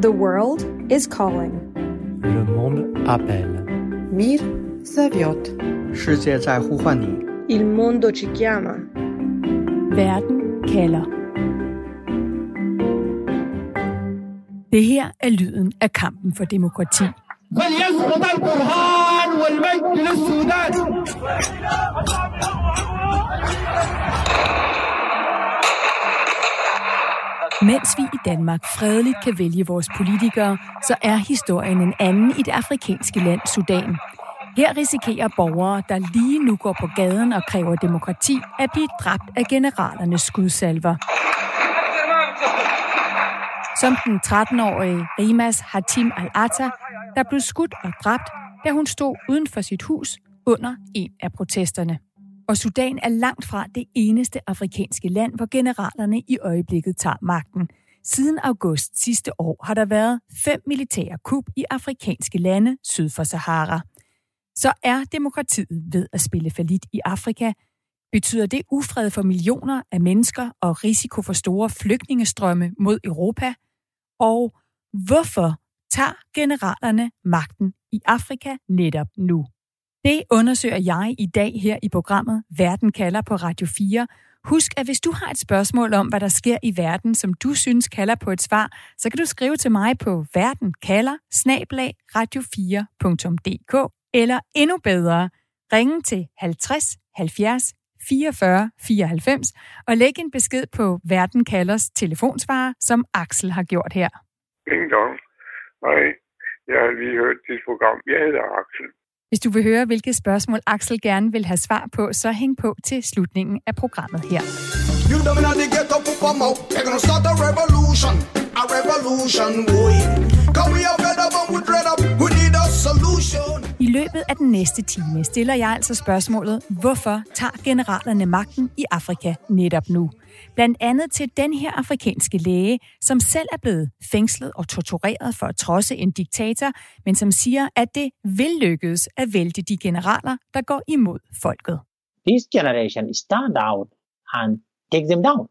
The world is calling. Le monde appelle. Mir zaviot. 世界在呼唤你。Il mondo ci chiama. Verden kalder. Det her er lyden af kampen for demokrati. فليسقط القرآن والمجد للسودان mens vi i Danmark fredeligt kan vælge vores politikere, så er historien en anden i det afrikanske land Sudan. Her risikerer borgere, der lige nu går på gaden og kræver demokrati, at blive dræbt af generalernes skudsalver. Som den 13-årige Rimas Hatim al-Atta, der blev skudt og dræbt, da hun stod uden for sit hus under en af protesterne. Og Sudan er langt fra det eneste afrikanske land, hvor generalerne i øjeblikket tager magten. Siden august sidste år har der været fem militære kup i afrikanske lande syd for Sahara. Så er demokratiet ved at spille falit i Afrika? Betyder det ufred for millioner af mennesker og risiko for store flygtningestrømme mod Europa? Og hvorfor tager generalerne magten i Afrika netop nu? Det undersøger jeg i dag her i programmet Verden kalder på Radio 4. Husk, at hvis du har et spørgsmål om, hvad der sker i verden, som du synes kalder på et svar, så kan du skrive til mig på verdenkalder radio4.dk eller endnu bedre, ringe til 50 70 44 94 og læg en besked på Verden kalders telefonsvarer, som Axel har gjort her. Ding dong. Hej, jeg har lige hørt dit program. Jeg hedder Axel. Hvis du vil høre, hvilke spørgsmål Axel gerne vil have svar på, så hæng på til slutningen af programmet her. You know i løbet af den næste time stiller jeg altså spørgsmålet, hvorfor tager generalerne magten i Afrika netop nu? Blandt andet til den her afrikanske læge, som selv er blevet fængslet og tortureret for at trodse en diktator, men som siger, at det vil lykkes at vælte de generaler, der går imod folket. This generation stand out and take them down.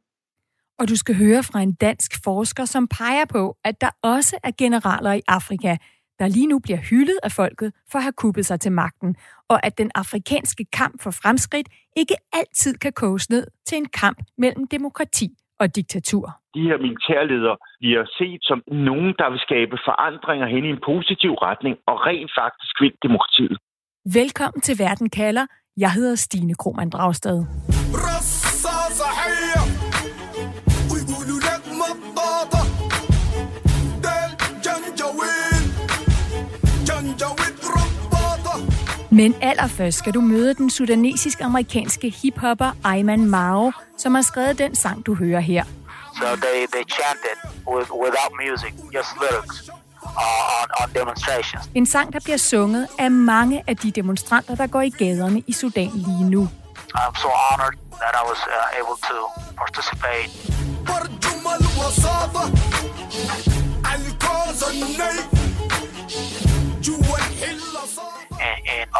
Og du skal høre fra en dansk forsker, som peger på, at der også er generaler i Afrika, der lige nu bliver hyldet af folket for at have kuppet sig til magten, og at den afrikanske kamp for fremskridt ikke altid kan koges ned til en kamp mellem demokrati og diktatur. De her militærledere bliver set som nogen, der vil skabe forandringer hen i en positiv retning og rent faktisk vil demokratiet. Velkommen til Verden kalder. Jeg hedder Stine Krohmann Dragsted. Men allerførst skal du møde den sudanesisk-amerikanske hiphopper Ayman Mao, som har skrevet den sang, du hører her. So they, they chanted with, without music, just lyrics uh, on, on demonstrations. En sang, der bliver sunget af mange af de demonstranter, der går i gaderne i Sudan lige nu. I'm so honored that I was uh, able to participate. برجم الوساطة الكوز الني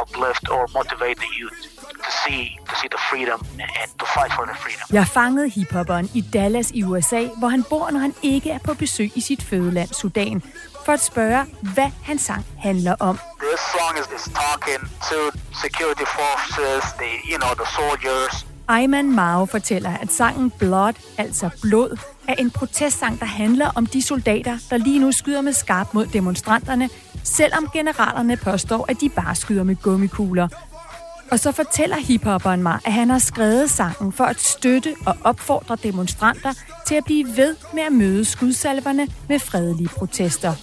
uplift or motivate the youth to see to see the freedom and, to fight for the freedom. Jeg fangede hiphopperen i Dallas i USA, hvor han bor, når han ikke er på besøg i sit fødeland Sudan, for at spørge, hvad hans sang handler om. This song is, is talking to security forces, the you know the soldiers. Ayman Mao fortæller, at sangen Blood, altså blod, er en protestsang, der handler om de soldater, der lige nu skyder med skarp mod demonstranterne, selvom generalerne påstår, at de bare skyder med gummikugler. Og så fortæller hiphopperen mig, at han har skrevet sangen for at støtte og opfordre demonstranter til at blive ved med at møde skudsalverne med fredelige protester.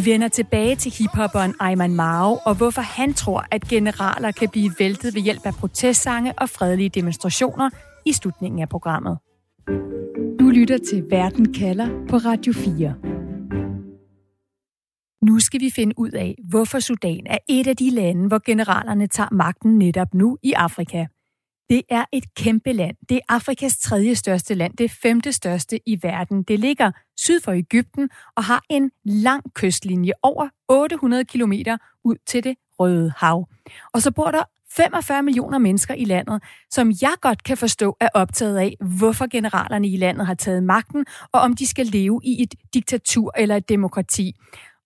Vi vender tilbage til hiphopperen Ayman Mao, og hvorfor han tror, at generaler kan blive væltet ved hjælp af protestsange og fredelige demonstrationer i slutningen af programmet. Du lytter til Verden kalder på Radio 4. Nu skal vi finde ud af, hvorfor Sudan er et af de lande, hvor generalerne tager magten netop nu i Afrika. Det er et kæmpe land. Det er Afrikas tredje største land, det femte største i verden. Det ligger syd for Ægypten og har en lang kystlinje over 800 km ud til det Røde Hav. Og så bor der 45 millioner mennesker i landet, som jeg godt kan forstå er optaget af, hvorfor generalerne i landet har taget magten, og om de skal leve i et diktatur eller et demokrati.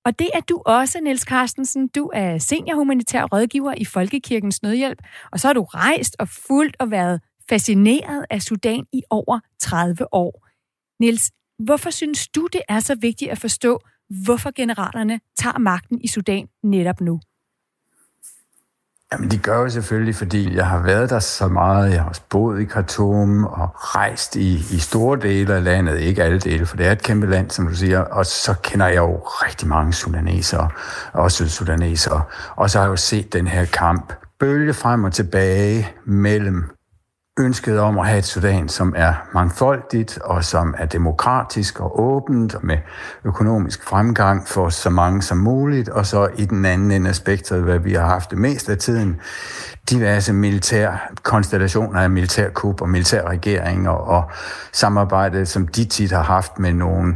Og det er du også, Niels Carstensen. Du er senior humanitær rådgiver i Folkekirkens Nødhjælp, og så har du rejst og fuldt og været fascineret af Sudan i over 30 år. Niels, hvorfor synes du, det er så vigtigt at forstå, hvorfor generalerne tager magten i Sudan netop nu? Jamen, de gør jo selvfølgelig, fordi jeg har været der så meget. Jeg har også boet i Khartoum og rejst i, i store dele af landet. Ikke alle dele, for det er et kæmpe land, som du siger. Og så kender jeg jo rigtig mange sudanesere, også sydsudanesere. Og så har jeg jo set den her kamp bølge frem og tilbage mellem ønsket om at have et Sudan, som er mangfoldigt og som er demokratisk og åbent og med økonomisk fremgang for så mange som muligt, og så i den anden ende af spektret, hvad vi har haft det mest af tiden, diverse militær konstellationer af militærkup og militærregeringer og samarbejde, som de tit har haft med nogle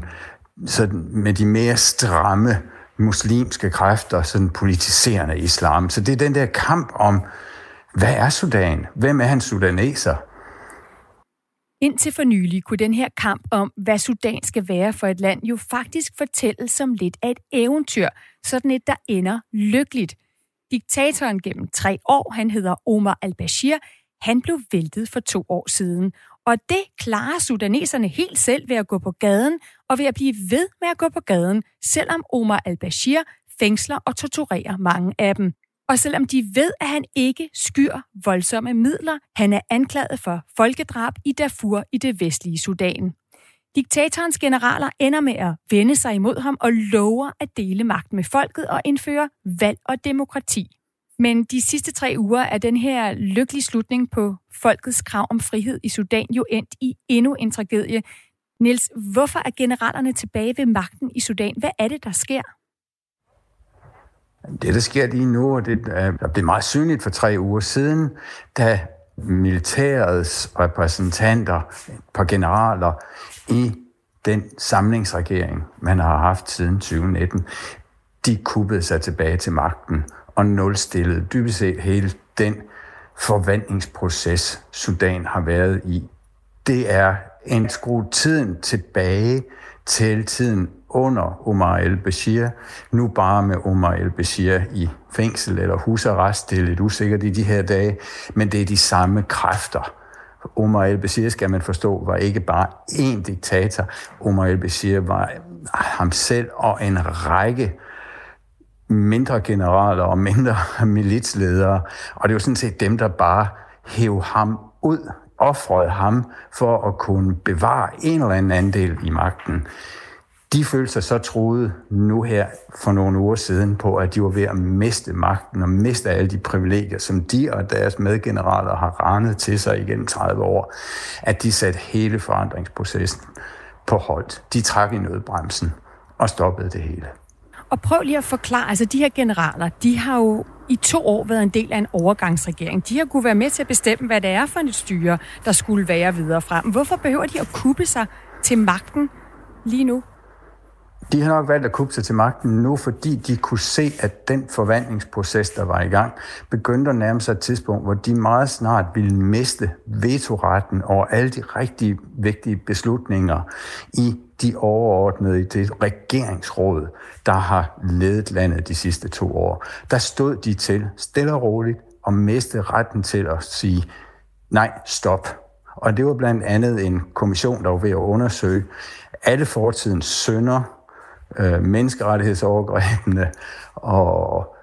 sådan med de mere stramme muslimske kræfter, sådan politiserende islam. Så det er den der kamp om, hvad er Sudan? Hvem er han sudaneser? Indtil for nylig kunne den her kamp om, hvad Sudan skal være for et land, jo faktisk fortælles som lidt af et eventyr, sådan et, der ender lykkeligt. Diktatoren gennem tre år, han hedder Omar al-Bashir, han blev væltet for to år siden. Og det klarer sudaneserne helt selv ved at gå på gaden og ved at blive ved med at gå på gaden, selvom Omar al-Bashir fængsler og torturerer mange af dem. Og selvom de ved, at han ikke skyr voldsomme midler, han er anklaget for folkedrab i Darfur i det vestlige Sudan. Diktatorens generaler ender med at vende sig imod ham og lover at dele magt med folket og indføre valg og demokrati. Men de sidste tre uger er den her lykkelige slutning på folkets krav om frihed i Sudan jo endt i endnu en tragedie. Niels, hvorfor er generalerne tilbage ved magten i Sudan? Hvad er det, der sker? Det, der sker lige nu, og det er blevet meget synligt for tre uger siden, da militærets repræsentanter, på generaler i den samlingsregering, man har haft siden 2019, de kuppede sig tilbage til magten og nulstillede dybest set hele den forvandlingsproces, Sudan har været i. Det er en skru tiden tilbage til tiden under Omar el-Bashir, nu bare med Omar el-Bashir i fængsel eller husarrest. Det er lidt usikkert i de her dage, men det er de samme kræfter. Omar el-Bashir, skal man forstå, var ikke bare én diktator. Omar el-Bashir var ham selv og en række mindre generaler og mindre militsledere. Og det var sådan set dem, der bare hæv ham ud, offrede ham for at kunne bevare en eller anden andel i magten. De følte sig så troede nu her for nogle uger siden på, at de var ved at miste magten og miste alle de privilegier, som de og deres medgeneraler har ranet til sig igennem 30 år, at de satte hele forandringsprocessen på hold. De trak i nødbremsen og stoppede det hele. Og prøv lige at forklare, altså de her generaler, de har jo i to år været en del af en overgangsregering. De har kunne være med til at bestemme, hvad det er for et styre, der skulle være videre frem. Hvorfor behøver de at kuppe sig til magten lige nu? De har nok valgt at kubbe sig til magten nu, fordi de kunne se, at den forvandlingsproces, der var i gang, begyndte at nærme sig et tidspunkt, hvor de meget snart ville miste vetoretten over alle de rigtig vigtige beslutninger i de overordnede i det regeringsråd, der har ledet landet de sidste to år. Der stod de til stille og roligt og miste retten til at sige, nej, stop. Og det var blandt andet en kommission, der var ved at undersøge alle fortidens sønder, øh, menneskerettighedsovergrebene og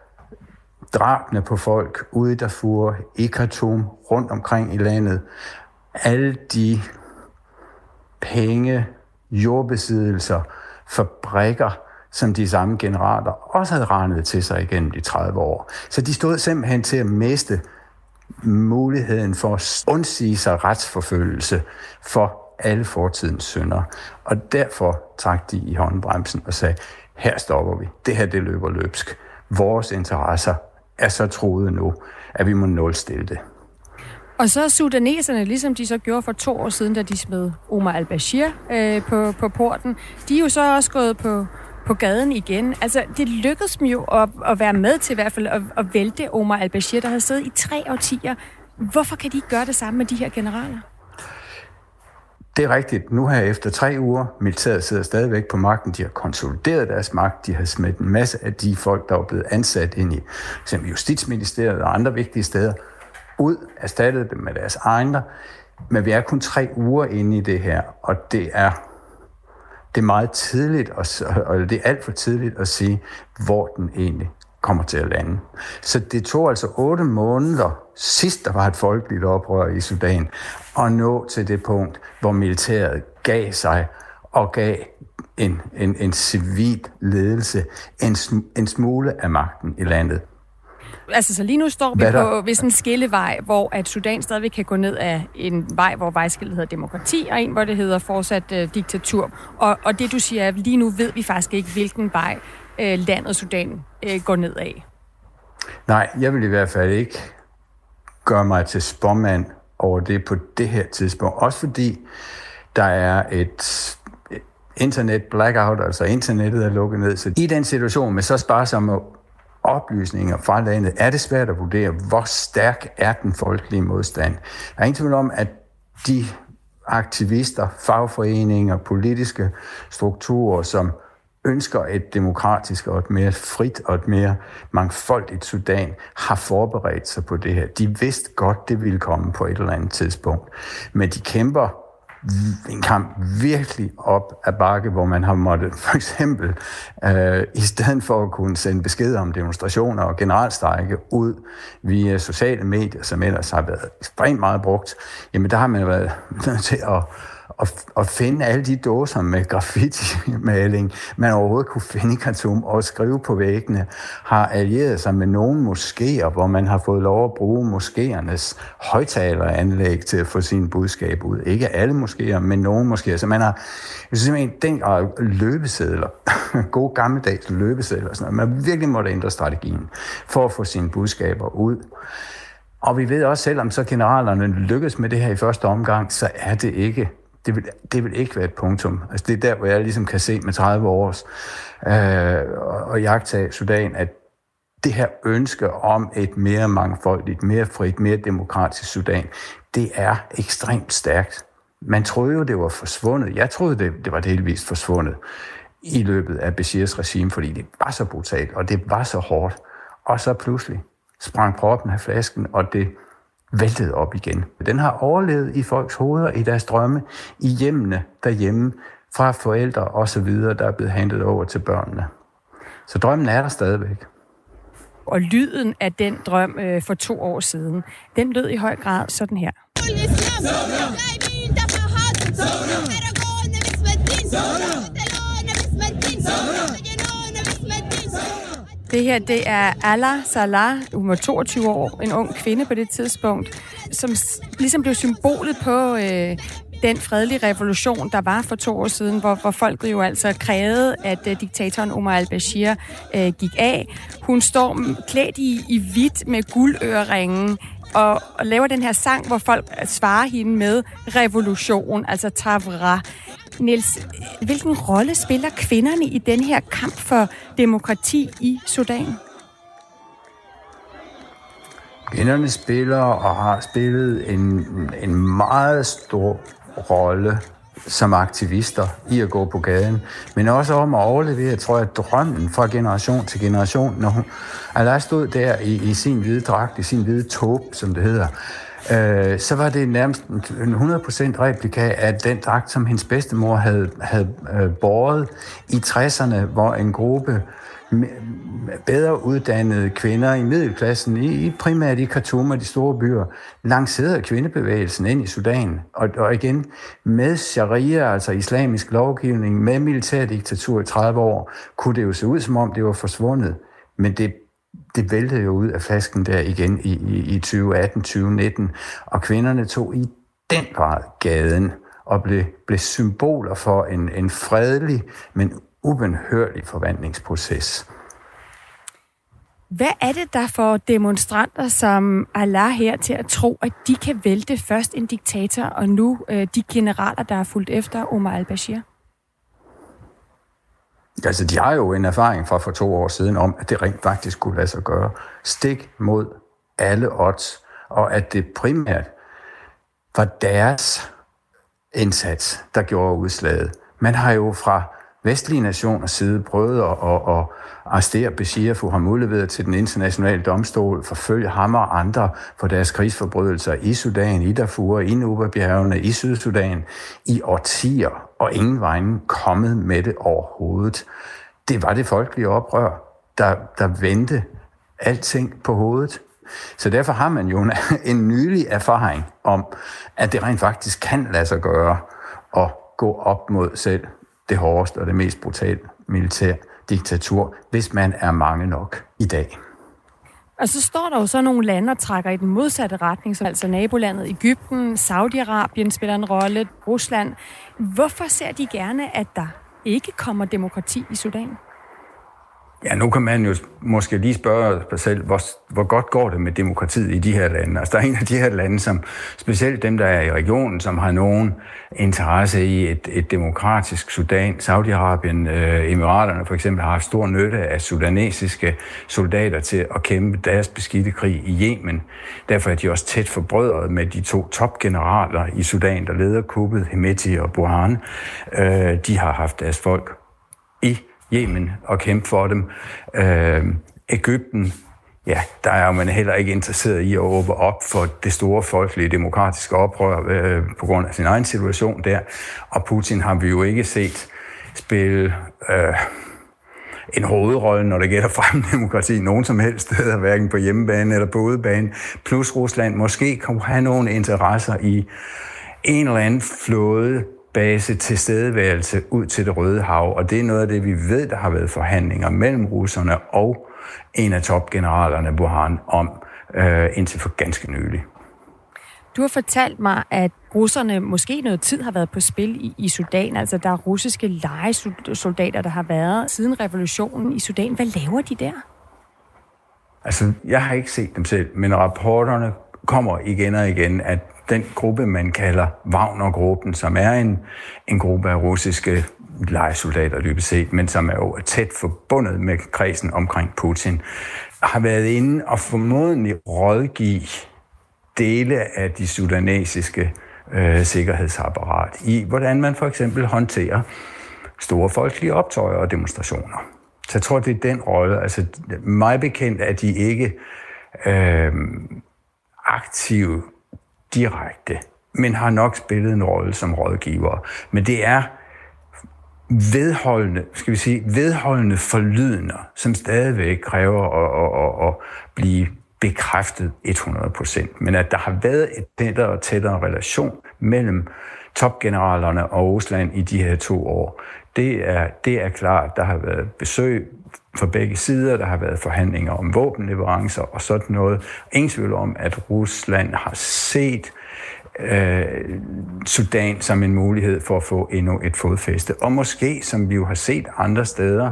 drabene på folk ude i Darfur, i Khartoum, rundt omkring i landet. Alle de penge, jordbesiddelser, fabrikker, som de samme generaler også havde regnet til sig igennem de 30 år. Så de stod simpelthen til at miste muligheden for at undsige sig retsforfølgelse for alle fortidens synder. Og derfor trak de i håndbremsen og sagde, her stopper vi. Det her, det løber løbsk. Vores interesser er så troede nu, at vi må nulstille det. Og så sudaneserne, ligesom de så gjorde for to år siden, da de smed Omar al-Bashir øh, på, på porten, de er jo så også gået på, på gaden igen. Altså, det lykkedes dem jo at, at være med til i hvert fald at, at vælte Omar al-Bashir, der havde siddet i tre årtier. Hvorfor kan de ikke gøre det samme med de her generaler? Det er rigtigt. Nu her efter tre uger, militæret sidder stadigvæk på magten, de har konsolideret deres magt, de har smidt en masse af de folk, der er blevet ansat ind i eksempel Justitsministeriet og andre vigtige steder, ud, erstattet dem med deres egne. Men vi er kun tre uger inde i det her, og det er, det er meget tidligt, at, og det er alt for tidligt at sige, hvor den egentlig kommer til at lande. Så det tog altså otte måneder, sidst der var et folkeligt oprør i Sudan, at nå til det punkt, hvor militæret gav sig og gav en, en, en civil ledelse en, en smule af magten i landet. Altså, så lige nu står vi Hvad på ved sådan en skillevej, hvor at Sudan stadigvæk kan gå ned af en vej, hvor vejskillet hedder demokrati, og en, hvor det hedder fortsat uh, diktatur. Og, og det, du siger, er, lige nu ved vi faktisk ikke, hvilken vej uh, landet Sudan øh, går ned af. Nej, jeg vil i hvert fald ikke gøre mig til spormand over det på det her tidspunkt. Også fordi der er et internet blackout, altså internettet er lukket ned. Så i den situation med så sparsomme oplysninger fra landet, er det svært at vurdere, hvor stærk er den folkelige modstand. Der er ingen tvivl om, at de aktivister, fagforeninger, politiske strukturer, som ønsker et demokratisk og et mere frit og et mere mangfoldigt Sudan, har forberedt sig på det her. De vidste godt, det ville komme på et eller andet tidspunkt. Men de kæmper en kamp virkelig op ad bakke, hvor man har måttet for eksempel, øh, i stedet for at kunne sende beskeder om demonstrationer og generalstrække ud via sociale medier, som ellers har været ekstremt meget brugt, jamen der har man været nødt til at at, at finde alle de dåser med graffiti-maling, man overhovedet kunne finde i Khartoum og skrive på væggene, har allieret sig med nogle moskéer, hvor man har fået lov at bruge moskéernes højtaleranlæg til at få sin budskab ud. Ikke alle moskéer, men nogle moskéer. Så man har simpelthen den grad løbesedler, gode gammeldags løbesedler, sådan noget. man virkelig måtte ændre strategien for at få sine budskaber ud. Og vi ved også, selvom så generalerne lykkes med det her i første omgang, så er det ikke det vil, det vil ikke være et punktum. Altså det er der, hvor jeg ligesom kan se med 30 års øh, og jagtage Sudan, at det her ønske om et mere mangfoldigt, mere frit, mere demokratisk Sudan, det er ekstremt stærkt. Man troede jo, det var forsvundet. Jeg troede, det, det var delvist forsvundet i løbet af Bashirs regime, fordi det var så brutalt, og det var så hårdt. Og så pludselig sprang proppen af flasken, og det væltet op igen. Den har overlevet i folks hoveder, i deres drømme, i hjemmene derhjemme, fra forældre og så videre, der er blevet handlet over til børnene. Så drømmen er der stadigvæk. Og lyden af den drøm øh, for to år siden, den lød i høj grad sådan her. Det her, det er Ala Salah, hun var 22 år, en ung kvinde på det tidspunkt, som ligesom blev symbolet på øh, den fredelige revolution, der var for to år siden, hvor, hvor folket jo altså krævede, at øh, diktatoren Omar al-Bashir øh, gik af. Hun står klædt i, i hvidt med guldøreringen, og, og laver den her sang, hvor folk svarer hende med revolution, altså Tavra. Niels, hvilken rolle spiller kvinderne i den her kamp for demokrati i Sudan? Kvinderne spiller og har spillet en, en meget stor rolle som aktivister i at gå på gaden, men også om at overlevere, tror jeg, drømmen fra generation til generation. Når hun, Allah stod der i, i sin hvide dragt, i sin hvide tåb, som det hedder, øh, så var det nærmest en 100% replika af den dragt, som hendes bedstemor havde, havde øh, båret i 60'erne, hvor en gruppe bedre uddannede kvinder i middelklassen, i, primært i Khartoum og de store byer, lancerede kvindebevægelsen ind i Sudan. Og, og igen, med sharia, altså islamisk lovgivning, med militærdiktatur i 30 år, kunne det jo se ud, som om det var forsvundet. Men det det væltede jo ud af flasken der igen i, i, i 2018-2019, og kvinderne tog i den grad gaden og blev, blev symboler for en, en fredelig, men ubenhørlig forvandlingsproces. Hvad er det, der får demonstranter som Allah her til at tro, at de kan vælte først en diktator, og nu øh, de generaler, der er fulgt efter Omar al-Bashir? Altså, de har jo en erfaring fra for to år siden om, at det rent faktisk kunne lade sig gøre. Stik mod alle odds, og at det primært var deres indsats, der gjorde udslaget. Man har jo fra vestlige nationers side prøvet at, at, at arrestere Bashir, få ham udleveret til den internationale domstol, forfølge ham og andre for deres krigsforbrydelser i Sudan, i Darfur, i Nubabjergene, i Sydsudan, i årtier, og ingen vejen kommet med det overhovedet. Det var det folkelige oprør, der, der vendte alting på hovedet. Så derfor har man jo en, en nylig erfaring om, at det rent faktisk kan lade sig gøre at gå op mod selv det hårdeste og det mest brutale militær diktatur, hvis man er mange nok i dag. Og så står der jo så nogle lande, og trækker i den modsatte retning, som altså nabolandet Ægypten, Saudi-Arabien spiller en rolle, Rusland. Hvorfor ser de gerne, at der ikke kommer demokrati i Sudan? Ja, nu kan man jo måske lige spørge sig selv, hvor, hvor godt går det med demokratiet i de her lande? Altså, der er en af de her lande, som specielt dem, der er i regionen, som har nogen interesse i et, et demokratisk Sudan. Saudi-Arabien, øh, Emiraterne for eksempel, har haft stor nytte af sudanesiske soldater til at kæmpe deres beskidte krig i Yemen. Derfor er de også tæt forbrødret med de to topgeneraler i Sudan, der leder kuppet, Hemeti og Burhan. Øh, de har haft deres folk i Yemen og kæmpe for dem. Øh, Ægypten, ja, der er man heller ikke interesseret i at åbne op for det store folkelige demokratiske oprør øh, på grund af sin egen situation der. Og Putin har vi jo ikke set spille øh, en hovedrolle, når det gælder frem demokrati, nogen som helst steder, hverken på hjemmebane eller på udebane. Plus Rusland måske kan have nogle interesser i en eller anden flåde base tilstedeværelse ud til det Røde Hav, og det er noget af det, vi ved, der har været forhandlinger mellem russerne og en af topgeneralerne, Burhan, om øh, indtil for ganske nylig. Du har fortalt mig, at russerne måske noget tid har været på spil i, i Sudan. Altså, der er russiske legesoldater, der har været siden revolutionen i Sudan. Hvad laver de der? Altså, jeg har ikke set dem selv, men rapporterne kommer igen og igen, at den gruppe, man kalder Wagner-gruppen, som er en, en gruppe af russiske legesoldater dybest set, men som er jo tæt forbundet med kredsen omkring Putin, har været inde og formodentlig rådgive dele af de sudanesiske øh, sikkerhedsapparat i, hvordan man for eksempel håndterer store folkelige optøjer og demonstrationer. Så jeg tror, det er den rolle. Altså, mig bekendt er de ikke øh, aktive direkte, men har nok spillet en rolle som rådgiver. Men det er vedholdende, skal vi sige, vedholdende forlydender, som stadigvæk kræver at, at, at, at blive bekræftet 100%. Men at der har været et tættere og tættere relation mellem topgeneralerne og Rusland i de her to år, det er, det er klart. Der har været besøg fra begge sider, der har været forhandlinger om våbenleverancer og sådan noget. Ingen tvivl om, at Rusland har set øh, Sudan som en mulighed for at få endnu et fodfæste. Og måske, som vi jo har set andre steder,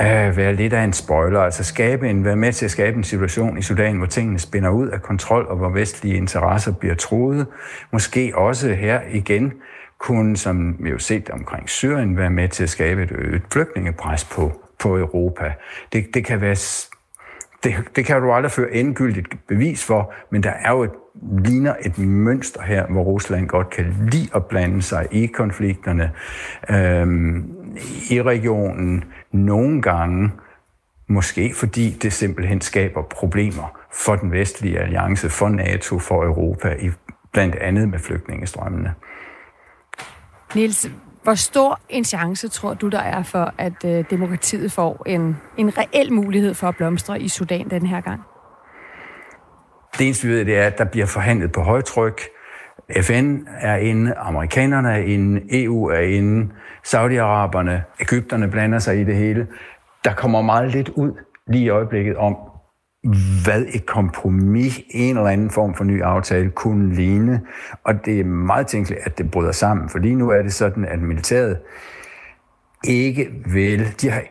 øh, være lidt af en spoiler, altså skabe en, være med til at skabe en situation i Sudan, hvor tingene spænder ud af kontrol, og hvor vestlige interesser bliver troet. Måske også her igen kunne, som vi jo set omkring Syrien, være med til at skabe et øget flygtningepres på, på Europa. Det, det kan være det, det kan du aldrig føre endegyldigt bevis for, men der er jo et, ligner et mønster her, hvor Rusland godt kan lide at blande sig i konflikterne øhm, i regionen. Nogle gange, måske fordi det simpelthen skaber problemer for den vestlige alliance, for NATO, for Europa, i, blandt andet med flygtningestrømmene. Niels, hvor stor en chance tror du, der er for, at øh, demokratiet får en, en reel mulighed for at blomstre i Sudan den her gang? Det eneste, vi ved, det er, at der bliver forhandlet på højtryk. FN er inde, amerikanerne er inde, EU er inde, Saudi-Araberne, Ægypterne blander sig i det hele. Der kommer meget lidt ud lige i øjeblikket om, hvad et kompromis, en eller anden form for ny aftale kunne ligne. Og det er meget tænkeligt, at det bryder sammen, for lige nu er det sådan, at militæret ikke vil, de har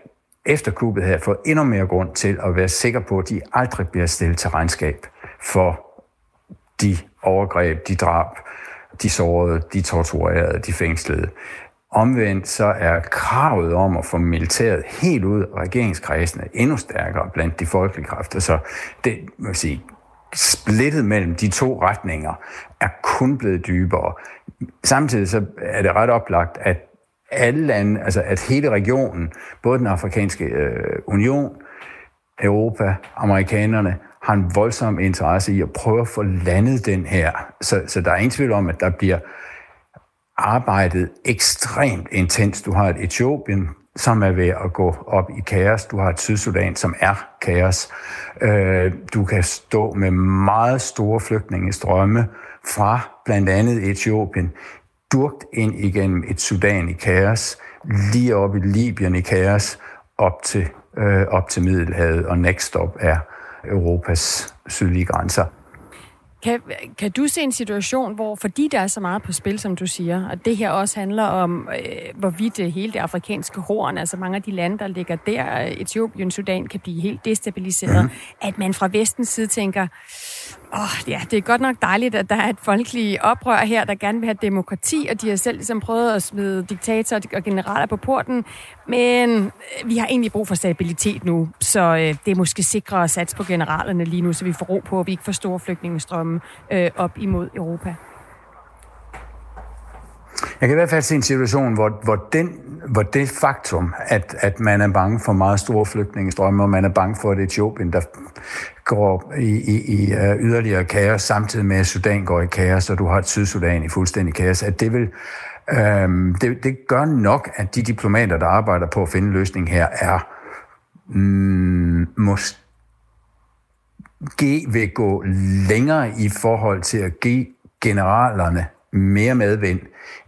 efter kuppet her fået endnu mere grund til at være sikker på, at de aldrig bliver stillet til regnskab for de overgreb, de drab, de sårede, de torturerede, de fængslede. Omvendt så er kravet om at få militæret helt ud af regeringskredsene endnu stærkere blandt de folkelige kræfter. Så det, man sige, splittet mellem de to retninger er kun blevet dybere. Samtidig så er det ret oplagt, at alle lande, altså at hele regionen, både den afrikanske øh, union, Europa, amerikanerne, har en voldsom interesse i at prøve at få landet den her. Så, så der er ingen tvivl om, at der bliver arbejdet ekstremt intens. Du har et Etiopien, som er ved at gå op i kaos. Du har et Sydsudan, som er kaos. Øh, du kan stå med meget store flygtningestrømme fra blandt andet Etiopien, durkt ind igennem et Sudan i kaos, lige op i Libyen i kaos, op til, øh, op til Middelhavet, og next stop er Europas sydlige grænser. Kan, kan du se en situation, hvor fordi der er så meget på spil, som du siger, og det her også handler om, øh, hvorvidt det hele det afrikanske horn, altså mange af de lande, der ligger der, Etiopien, Sudan, kan blive helt destabiliseret, mm. at man fra vestens side tænker, åh, oh, ja, det er godt nok dejligt, at der er et folkeligt oprør her, der gerne vil have demokrati, og de har selv ligesom prøvet at smide diktatorer og generaler på porten, men øh, vi har egentlig brug for stabilitet nu, så øh, det er måske sikre at satse på generalerne lige nu, så vi får ro på, at vi ikke får store flygtningestrømme øh, op imod Europa. Jeg kan i hvert fald se en situation, hvor, hvor, den, hvor det faktum, at, at man er bange for meget store flygtningestrømme, og man er bange for, at Etiopien, der går i, i, i øh, yderligere kaos, samtidig med at Sudan går i kaos, og du har et Sydsudan i fuldstændig kaos, at det vil øhm, det, det gør nok, at de diplomater, der arbejder på at finde løsning her, er mm, måske vil gå længere i forhold til at give generalerne mere medvind,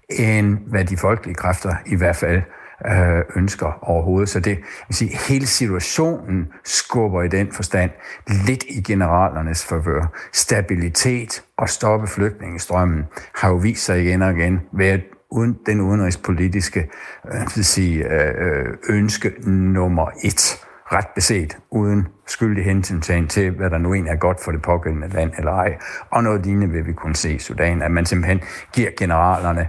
end hvad de folkelige kræfter i hvert fald øh, ønsker overhovedet. Så det vil sige, hele situationen skubber i den forstand lidt i generalernes favør. Stabilitet og stoppe flygtningestrømmen har jo vist sig igen og igen ved uden den udenrigspolitiske øh, sige, øh, ønske nummer et ret beset, uden skyldig hensyn til, hvad der nu egentlig er godt for det pågældende land eller ej. Og noget lignende vil vi kunne se i Sudan, at man simpelthen giver generalerne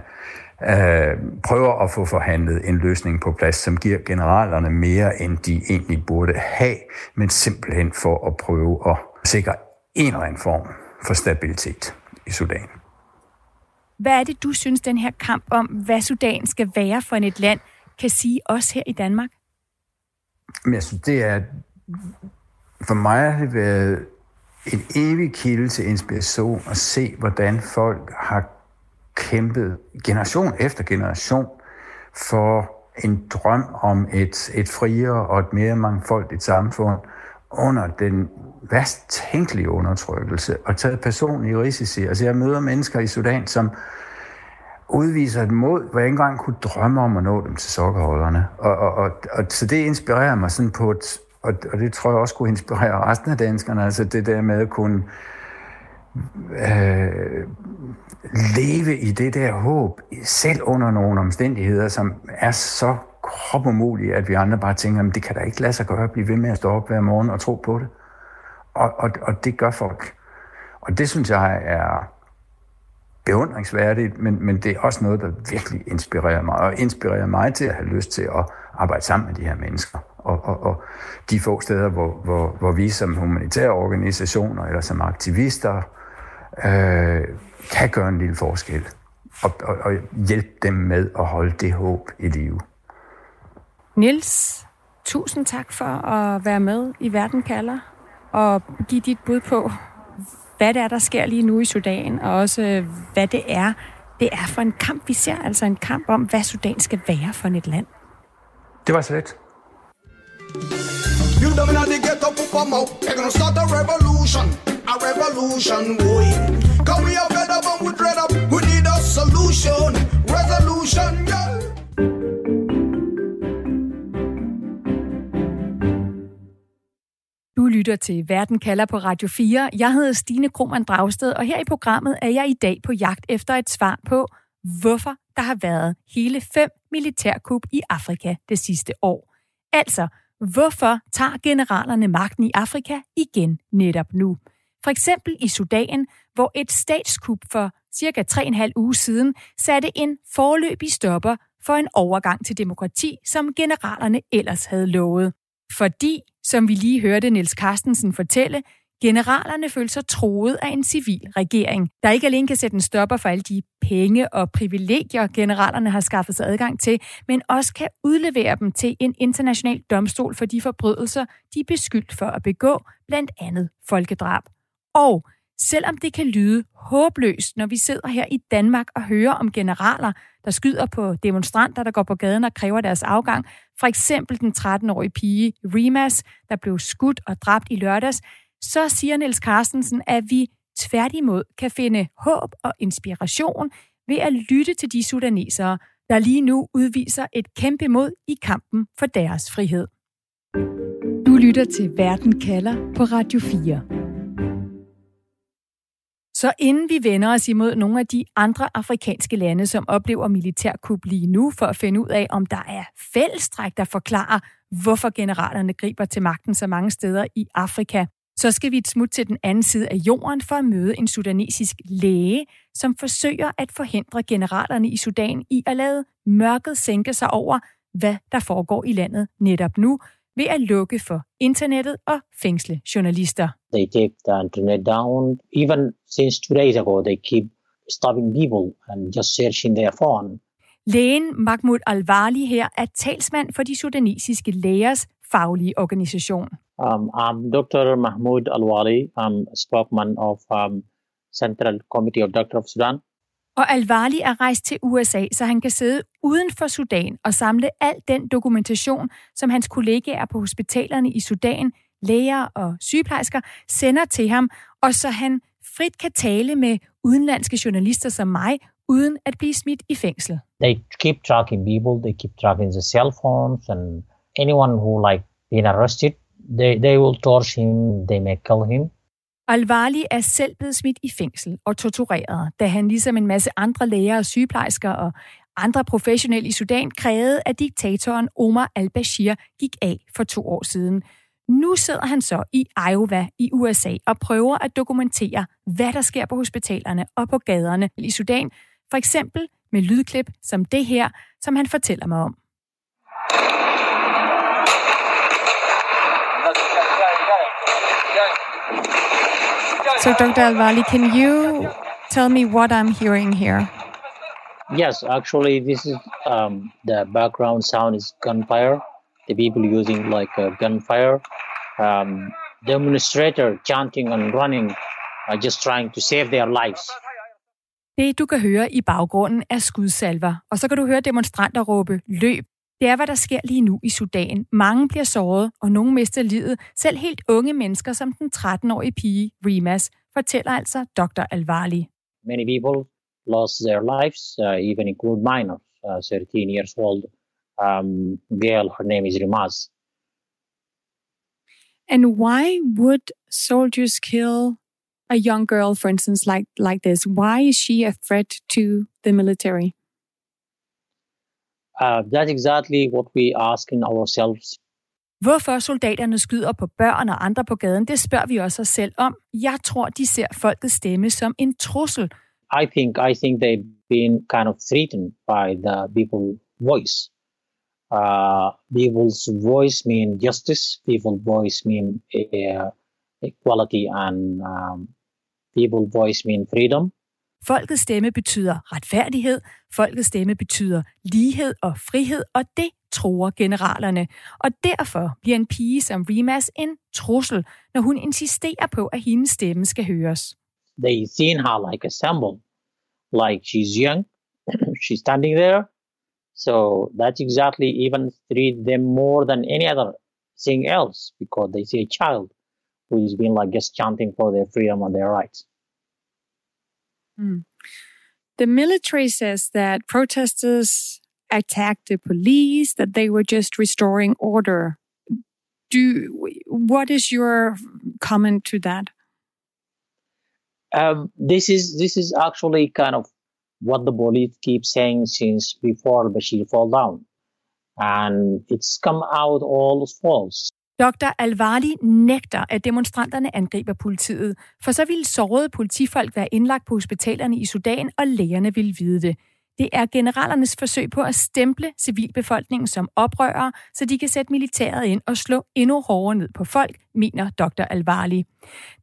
øh, prøver at få forhandlet en løsning på plads, som giver generalerne mere, end de egentlig burde have, men simpelthen for at prøve at sikre en eller anden form for stabilitet i Sudan. Hvad er det, du synes, den her kamp om, hvad Sudan skal være for et land, kan sige os her i Danmark? Men jeg synes, det er... For mig har det været en evig kilde til inspiration at se, hvordan folk har kæmpet generation efter generation for en drøm om et, et friere og et mere mangfoldigt samfund under den værst tænkelige undertrykkelse og taget personlige risici. Altså jeg møder mennesker i Sudan, som udviser et mod, hvor jeg ikke engang kunne drømme om at nå dem til sokkerholderne. Og, og, og, og så det inspirerer mig sådan på et, og, og det tror jeg også kunne inspirere resten af danskerne, altså det der med at kunne øh, leve i det der håb, selv under nogle omstændigheder, som er så kropumulige, at vi andre bare tænker, at det kan da ikke lade sig gøre at blive ved med at stå op hver morgen og tro på det. Og, og, og det gør folk. Og det synes jeg er beundringsværdigt, men, men det er også noget, der virkelig inspirerer mig, og inspirerer mig til at have lyst til at arbejde sammen med de her mennesker. Og, og, og de få steder, hvor, hvor, hvor vi som humanitære organisationer eller som aktivister øh, kan gøre en lille forskel og, og, og hjælpe dem med at holde det håb i live. Nils, tusind tak for at være med i Verden kalder og give dit bud på, hvad det er, der sker lige nu i Sudan, og også hvad det er, det er for en kamp, vi ser. Altså en kamp om, hvad Sudan skal være for et land. Det var så lidt. You them in the ghetto, put them out. They're gonna start a revolution, a revolution, boy. Cause we are fed up and we dread up. We need a solution, resolution, yeah. Du lytter til Verden kalder på Radio 4. Jeg hedder Stine Krohmann Dragsted, og her i programmet er jeg i dag på jagt efter et svar på, hvorfor der har været hele fem militærkup i Afrika det sidste år. Altså, Hvorfor tager generalerne magten i Afrika igen netop nu? For eksempel i Sudan, hvor et statskup for cirka 3,5 uge siden satte en forløbig stopper for en overgang til demokrati, som generalerne ellers havde lovet. Fordi, som vi lige hørte Niels Carstensen fortælle, Generalerne følte sig troet af en civil regering, der ikke alene kan sætte en stopper for alle de penge og privilegier, generalerne har skaffet sig adgang til, men også kan udlevere dem til en international domstol for de forbrydelser, de er beskyldt for at begå, blandt andet folkedrab. Og selvom det kan lyde håbløst, når vi sidder her i Danmark og hører om generaler, der skyder på demonstranter, der går på gaden og kræver deres afgang, for eksempel den 13-årige pige Rimas, der blev skudt og dræbt i lørdags, så siger Niels Carstensen, at vi tværtimod kan finde håb og inspiration ved at lytte til de sudanesere, der lige nu udviser et kæmpe mod i kampen for deres frihed. Du lytter til Verden kalder på Radio 4. Så inden vi vender os imod nogle af de andre afrikanske lande, som oplever militærkup lige nu, for at finde ud af, om der er fællestræk, der forklarer, hvorfor generalerne griber til magten så mange steder i Afrika, så skal vi et smut til den anden side af jorden for at møde en sudanesisk læge, som forsøger at forhindre generalerne i Sudan i at lade mørket sænke sig over, hvad der foregår i landet netop nu, ved at lukke for internettet og fængsle journalister. They take the internet down. Even since two days ago, they keep stopping people and just searching their phone. Lægen Mahmoud Al-Wali her er talsmand for de sudanesiske lægers faglige organisation. Um, I'm Dr. Mahmoud Alwali. I'm spokesman of um, Central Committee of Doctors of Sudan. Og Alvali er rejst til USA, så han kan sidde uden for Sudan og samle al den dokumentation, som hans kollegaer på hospitalerne i Sudan, læger og sygeplejersker, sender til ham, og så han frit kan tale med udenlandske journalister som mig, uden at blive smidt i fængsel. They keep tracking people, they keep tracking the cell phones, and anyone who like been arrested They, they will torture him, they may kill him. Alvali er selv blevet smidt i fængsel og tortureret, da han ligesom en masse andre læger og sygeplejersker og andre professionelle i Sudan krævede, at diktatoren Omar al-Bashir gik af for to år siden. Nu sidder han så i Iowa i USA og prøver at dokumentere, hvad der sker på hospitalerne og på gaderne i Sudan, for eksempel med lydklip som det her, som han fortæller mig om. So, Dr. Alvali, can you tell me what I'm hearing here? Yes, actually, this is um, the background sound is gunfire. The people using like uh, gunfire. Um, demonstrator chanting and running, uh, just trying to save their lives. Det, du kan høre i baggrunden, er skudsalver, og så kan du høre demonstranter råbe løb. Det er, hvad der sker lige nu i Sudan. Mange bliver såret, og nogle mister livet. Selv helt unge mennesker, som den 13-årige pige Rimas, fortæller altså Dr. Alvali. Many people lost their lives, uh, even include minors, uh, 13 years old um, girl. Her name is Rimaz. And why would soldiers kill a young girl, for instance, like like this? Why is she a threat to the military? Uh, that's exactly what we asking ourselves. Hvorfor soldaterne skyder på børn og andre på gaden, det spørger vi også os selv om. Jeg tror, de ser folkets stemme som en trussel. I think I think they've been kind of threatened by the people's voice. Uh, people's voice mean justice. People's voice mean uh, equality, and um, people's voice mean freedom. Folkets stemme betyder retfærdighed, folkets stemme betyder lighed og frihed, og det tror generalerne. Og derfor bliver en pige som Rimas en trussel, når hun insisterer på, at hendes stemme skal høres. They seen her like a symbol, like she's young, she's standing there. So that's exactly even treat them more than any other thing else because they see a child who is being like just chanting for their freedom and their rights. Mm. The military says that protesters attacked the police, that they were just restoring order. Do what is your comment to that? Um, this is this is actually kind of what the police keep saying since before Bashir fall down, and it's come out all false. Dr. Alvali nægter, at demonstranterne angriber politiet, for så ville sårede politifolk være indlagt på hospitalerne i Sudan, og lægerne ville vide det. Det er generalernes forsøg på at stemple civilbefolkningen som oprørere, så de kan sætte militæret ind og slå endnu hårdere ned på folk, mener dr. Alvarli.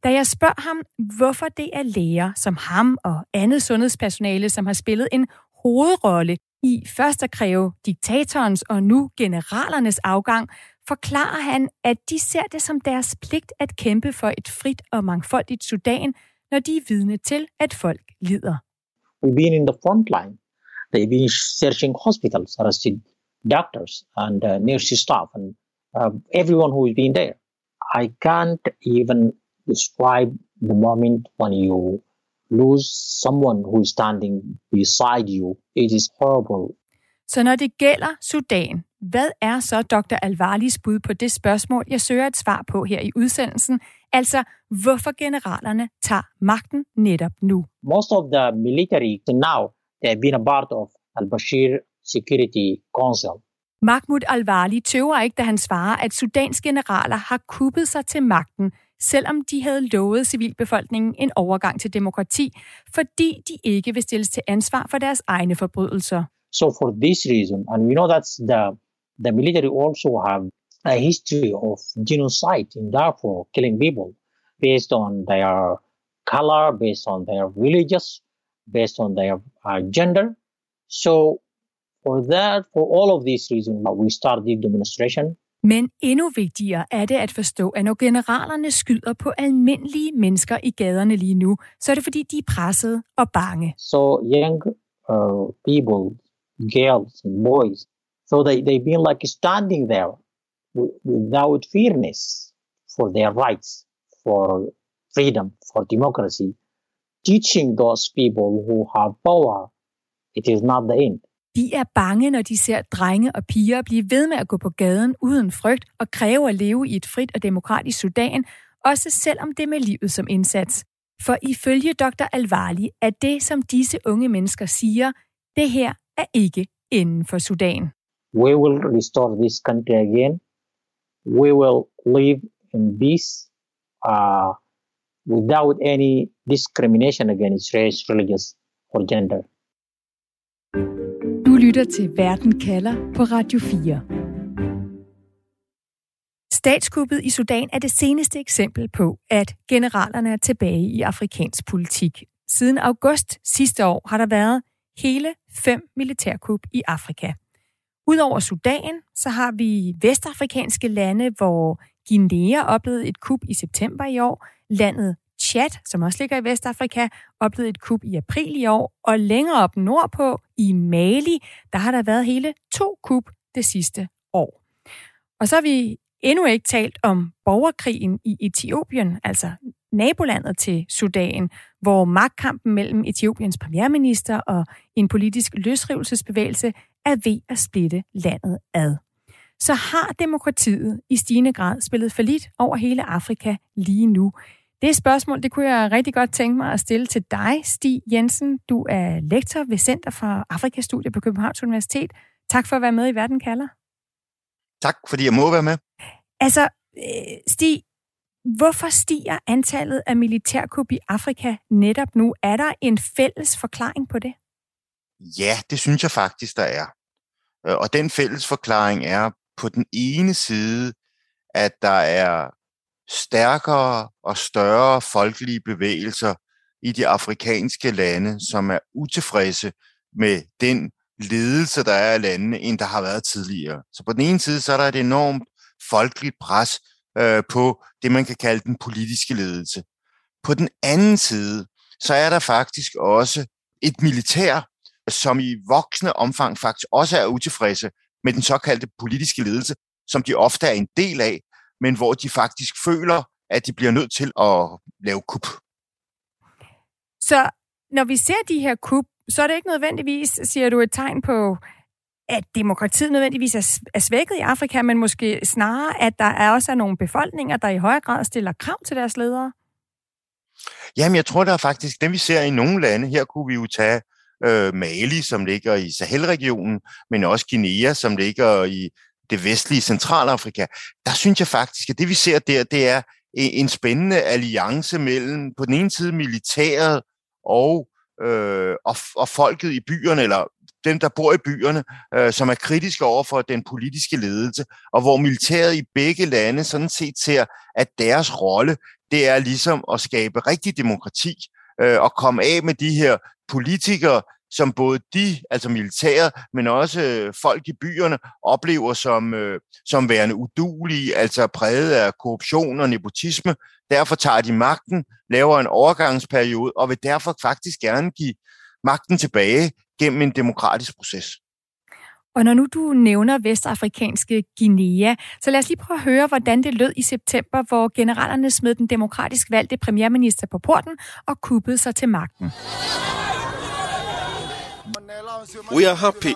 Da jeg spørger ham, hvorfor det er læger som ham og andet sundhedspersonale, som har spillet en hovedrolle i først at kræve diktatorens og nu generalernes afgang, forklarer han, at de ser det som deres pligt at kæmpe for et frit og mangfoldigt Sudan, når de er vidne til, at folk lider. We've been in the front line. They've been searching hospitals, arrested doctors and uh, nurses staff and uh, everyone who has been there. I can't even describe the moment when you lose someone who is standing beside you. It is horrible. Så når det gælder Sudan, hvad er så Dr. Alvarlis bud på det spørgsmål, jeg søger et svar på her i udsendelsen? Altså, hvorfor generalerne tager magten netop nu? Most of the military now, they have been a part of al-Bashir Security Council. Mahmoud Alvali tøver ikke, da han svarer, at Sudans generaler har kuppet sig til magten, selvom de havde lovet civilbefolkningen en overgang til demokrati, fordi de ikke vil stilles til ansvar for deres egne forbrydelser. So for this reason, and we know that the the military also have a history of genocide in Darfur, killing people based on their color, based on their religious, based on their uh, gender. So for that, for all of these reasons, we started the demonstration. Men endnu vigtigere er det at forstå, at når generalerne skyder på almindelige mennesker i gaderne lige nu, så er det fordi, de er pressede og bange. So young uh, people, girls and boys, so they, they've been like standing there without fairness for their rights, for freedom, for democracy, teaching those people who have power, it is not the end. De er bange, når de ser drenge og piger blive ved med at gå på gaden uden frygt og kræve at leve i et frit og demokratisk Sudan, også selvom det er med livet som indsats. For ifølge dr. Alvarli er det, som disse unge mennesker siger, det her er ikke inden for Sudan. We will restore this country again. We will live in peace uh, without any discrimination against race, religious or gender. Du lytter til Verden kalder på Radio 4. Statskuppet i Sudan er det seneste eksempel på, at generalerne er tilbage i afrikansk politik. Siden august sidste år har der været hele fem militærkup i Afrika. Udover Sudan, så har vi vestafrikanske lande, hvor Guinea oplevede et kup i september i år, landet Chad, som også ligger i Vestafrika, oplevede et kup i april i år, og længere op nordpå i Mali, der har der været hele to kup det sidste år. Og så har vi endnu ikke talt om borgerkrigen i Etiopien, altså nabolandet til Sudan, hvor magtkampen mellem Etiopiens premierminister og en politisk løsrivelsesbevægelse er ved at splitte landet ad. Så har demokratiet i stigende grad spillet for lidt over hele Afrika lige nu. Det spørgsmål, det kunne jeg rigtig godt tænke mig at stille til dig, Stig Jensen. Du er lektor ved Center for Afrikastudier på Københavns Universitet. Tak for at være med i Verden kalder. Tak, fordi jeg må være med. Altså, Stig, hvorfor stiger antallet af militærkup i Afrika netop nu? Er der en fælles forklaring på det? Ja, det synes jeg faktisk, der er. Øh, og den fælles forklaring er på den ene side, at der er stærkere og større folkelige bevægelser i de afrikanske lande, som er utilfredse med den ledelse, der er af landene, end der har været tidligere. Så på den ene side, så er der et enormt folkeligt pres øh, på det, man kan kalde den politiske ledelse. På den anden side, så er der faktisk også et militær, som i voksende omfang faktisk også er utilfredse med den såkaldte politiske ledelse, som de ofte er en del af, men hvor de faktisk føler, at de bliver nødt til at lave kup. Så når vi ser de her kup, så er det ikke nødvendigvis, siger du, et tegn på, at demokratiet nødvendigvis er svækket i Afrika, men måske snarere, at der er også er nogle befolkninger, der i højere grad stiller krav til deres ledere? Jamen, jeg tror, der er faktisk, det vi ser i nogle lande, her kunne vi jo tage øh, Mali, som ligger i Sahel-regionen, men også Guinea, som ligger i det vestlige Centralafrika, der synes jeg faktisk, at det vi ser der, det er en spændende alliance mellem på den ene side militæret og, øh, og, og folket i byerne, eller dem, der bor i byerne, øh, som er kritiske over for den politiske ledelse, og hvor militæret i begge lande sådan set ser, at deres rolle, det er ligesom at skabe rigtig demokrati, øh, og komme af med de her politikere, som både de, altså militæret, men også øh, folk i byerne, oplever som, øh, som værende udulige, altså præget af korruption og nepotisme. Derfor tager de magten, laver en overgangsperiode, og vil derfor faktisk gerne give magten tilbage gennem en demokratisk proces. Og når nu du nævner vestafrikanske Guinea, så lad os lige prøve at høre, hvordan det lød i september, hvor generalerne smed den demokratisk valgte premierminister på porten og kuppede sig til magten. We are happy.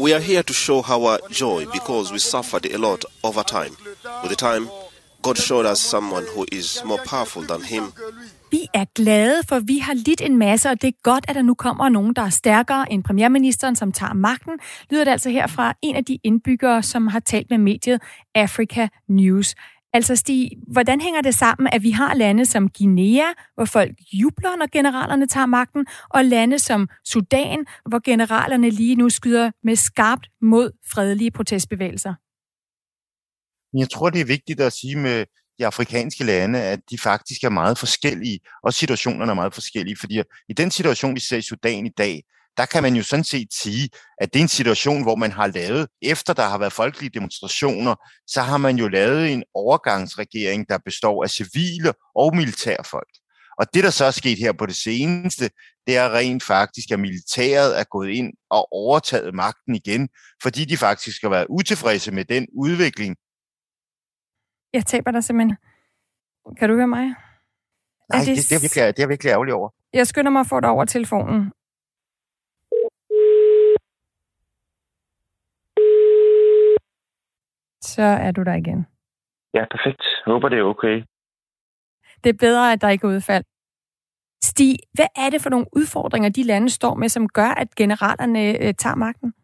We are here to show our joy because we suffered a lot over time. With the time, God showed us someone who is more powerful than him. Vi er glade, for vi har lidt en masse, og det er godt, at der nu kommer nogen, der er stærkere end premierministeren, som tager magten, lyder det altså her fra en af de indbyggere, som har talt med mediet Africa News. Altså Stig, hvordan hænger det sammen, at vi har lande som Guinea, hvor folk jubler, når generalerne tager magten, og lande som Sudan, hvor generalerne lige nu skyder med skarpt mod fredelige protestbevægelser? Jeg tror, det er vigtigt at sige med de afrikanske lande, at de faktisk er meget forskellige, og situationerne er meget forskellige, fordi i den situation, vi ser i Sudan i dag, der kan man jo sådan set sige, at det er en situation, hvor man har lavet, efter der har været folkelige demonstrationer, så har man jo lavet en overgangsregering, der består af civile og militærfolk. Og det, der så er sket her på det seneste, det er rent faktisk, at militæret er gået ind og overtaget magten igen, fordi de faktisk har været utilfredse med den udvikling. Jeg taber dig simpelthen. Kan du høre mig? Nej, det, det, er virkelig, det er virkelig ærgerligt over. Jeg skynder mig at få dig over telefonen. Så er du der igen. Ja, perfekt. Jeg håber, det er okay. Det er bedre, at der ikke er udfald. Stig, hvad er det for nogle udfordringer, de lande står med, som gør, at generalerne øh, tager magten?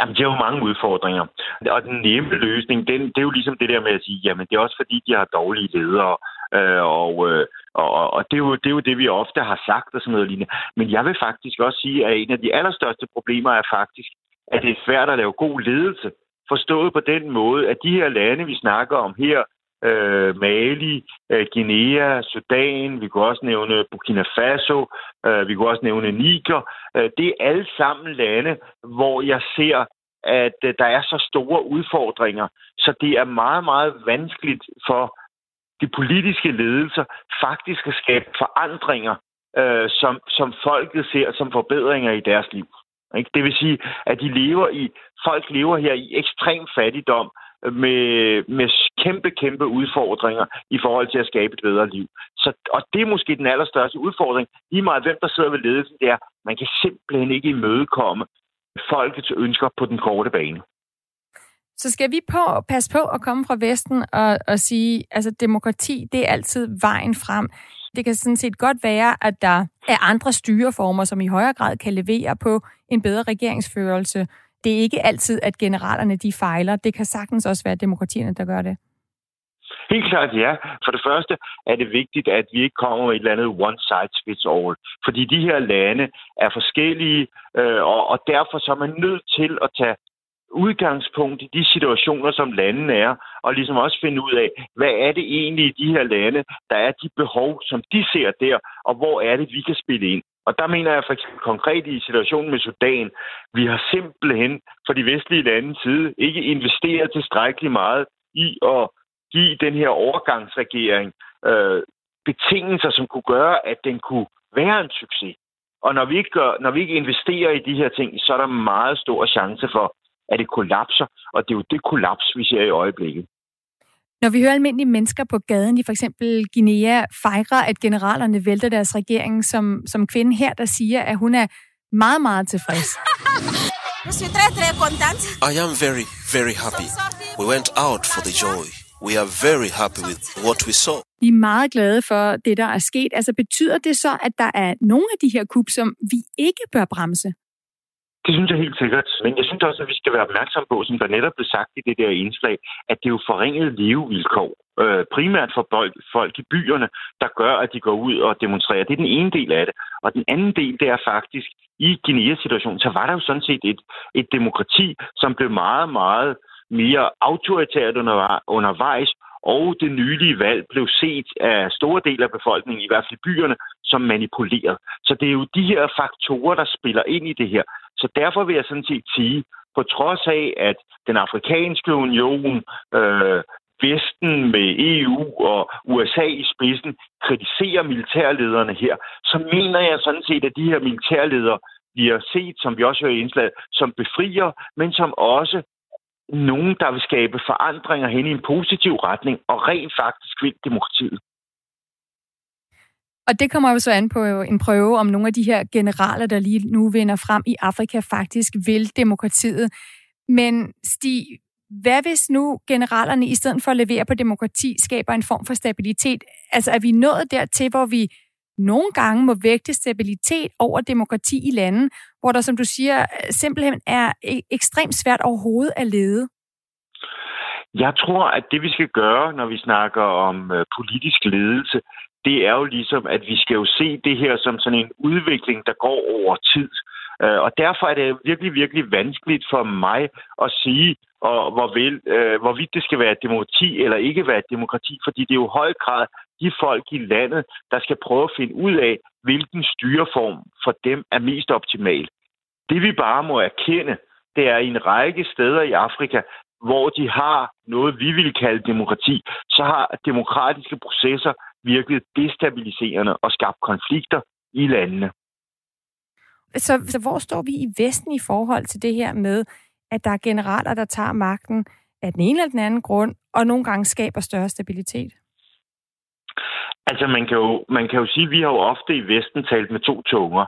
Jamen, det har jo mange udfordringer. Og den nemme løsning, den, det er jo ligesom det der med at sige, jamen, det er også fordi, de har dårlige ledere. Øh, og, øh, og, og det, er jo, det er jo det, vi ofte har sagt og sådan noget lignende. Men jeg vil faktisk også sige, at en af de allerstørste problemer er faktisk, at det er svært at lave god ledelse. Forstået på den måde, at de her lande, vi snakker om her, øh, Mali, øh, Guinea, Sudan, vi kunne også nævne Burkina Faso, øh, vi kunne også nævne Niger. Øh, det er alle sammen lande, hvor jeg ser, at øh, der er så store udfordringer, så det er meget, meget vanskeligt for de politiske ledelser faktisk at skabe forandringer, øh, som, som folket ser som forbedringer i deres liv. Ikke? Det vil sige, at de lever i, folk lever her i ekstrem fattigdom, med, med kæmpe, kæmpe udfordringer i forhold til at skabe et bedre liv. Så, og det er måske den allerstørste udfordring. Lige meget hvem der sidder ved ledelsen, det er, man kan simpelthen ikke imødekomme folkets ønsker på den korte bane. Så skal vi på, passe på at komme fra Vesten og, og sige, altså demokrati, det er altid vejen frem. Det kan sådan set godt være, at der er andre styreformer, som i højere grad kan levere på en bedre regeringsførelse. Det er ikke altid, at generalerne de fejler. Det kan sagtens også være demokratierne, der gør det. Helt klart ja. For det første er det vigtigt, at vi ikke kommer med et eller andet one size fits all. Fordi de her lande er forskellige, øh, og, og derfor så er man nødt til at tage udgangspunkt i de situationer, som landene er, og ligesom også finde ud af, hvad er det egentlig i de her lande, der er de behov, som de ser der, og hvor er det, vi kan spille ind. Og der mener jeg for eksempel konkret i situationen med Sudan, vi har simpelthen fra de vestlige landes side ikke investeret tilstrækkeligt meget i at give den her overgangsregering øh, betingelser, som kunne gøre, at den kunne være en succes. Og når vi, ikke gør, når vi ikke investerer i de her ting, så er der meget stor chance for, at det kollapser. Og det er jo det kollaps, vi ser i øjeblikket. Når vi hører almindelige mennesker på gaden i for eksempel Guinea fejre, at generalerne vælter deres regering, som, som kvinde her, der siger, at hun er meget, meget tilfreds. I am very, very happy. We went out for the joy. We are very happy with what we saw. Vi er meget glade for det, der er sket. Altså betyder det så, at der er nogle af de her kup, som vi ikke bør bremse? Det synes jeg helt sikkert. Men jeg synes også, at vi skal være opmærksom på, som der netop blev sagt i det der indslag, at det er jo forringet levevilkår. øh, primært for folk, i byerne, der gør, at de går ud og demonstrerer. Det er den ene del af det. Og den anden del, det er faktisk, i Guinea situation så var der jo sådan set et, et demokrati, som blev meget, meget mere autoritært under, undervejs, og det nylige valg blev set af store dele af befolkningen, i hvert fald i byerne, som manipuleret. Så det er jo de her faktorer, der spiller ind i det her. Så derfor vil jeg sådan set sige, på trods af, at den afrikanske union, øh, Vesten med EU og USA i spidsen kritiserer militærlederne her, så mener jeg sådan set, at de her militærledere bliver set, som vi også hører i indslaget, som befrier, men som også nogen, der vil skabe forandringer hen i en positiv retning og rent faktisk vil demokratiet. Og det kommer jo så an på øh, en prøve, om nogle af de her generaler, der lige nu vinder frem i Afrika, faktisk vil demokratiet. Men Stig, hvad hvis nu generalerne i stedet for at levere på demokrati, skaber en form for stabilitet? Altså er vi nået dertil, hvor vi nogle gange må vægte stabilitet over demokrati i landet, hvor der, som du siger, simpelthen er e-, ekstremt svært overhovedet at lede? Jeg tror, at det vi skal gøre, når vi snakker om øh, politisk ledelse, det er jo ligesom, at vi skal jo se det her som sådan en udvikling, der går over tid. Øh, og derfor er det virkelig, virkelig vanskeligt for mig at sige, og hvor vil, øh, hvorvidt det skal være et demokrati eller ikke være et demokrati, fordi det er jo i høj grad de folk i landet, der skal prøve at finde ud af, hvilken styreform for dem er mest optimal. Det vi bare må erkende, det er i en række steder i Afrika, hvor de har noget, vi vil kalde demokrati, så har demokratiske processer virket destabiliserende og skabt konflikter i landene. Så, så hvor står vi i Vesten i forhold til det her med, at der er generaler, der tager magten af den ene eller den anden grund, og nogle gange skaber større stabilitet? Altså, man kan, jo, man kan jo sige, at vi har jo ofte i Vesten talt med to tunger.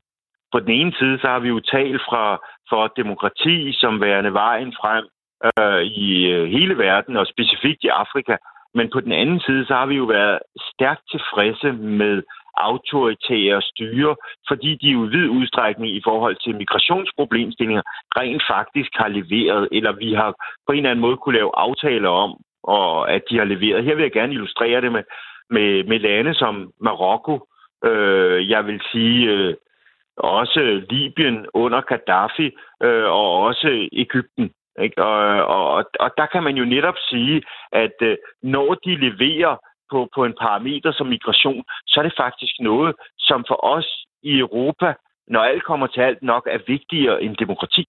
På den ene side, så har vi jo talt fra, for demokrati som værende vejen frem øh, i øh, hele verden, og specifikt i Afrika. Men på den anden side, så har vi jo været stærkt tilfredse med autoritære styre, fordi de jo i vid udstrækning i forhold til migrationsproblemstillinger rent faktisk har leveret, eller vi har på en eller anden måde kunne lave aftaler om, og at de har leveret. Her vil jeg gerne illustrere det med, med, med lande som Marokko, øh, jeg vil sige øh, også Libyen under Gaddafi, øh, og også Ægypten. Ikke? Og, og, og der kan man jo netop sige, at øh, når de leverer på, på en parameter som migration, så er det faktisk noget, som for os i Europa, når alt kommer til alt, nok er vigtigere end demokrati.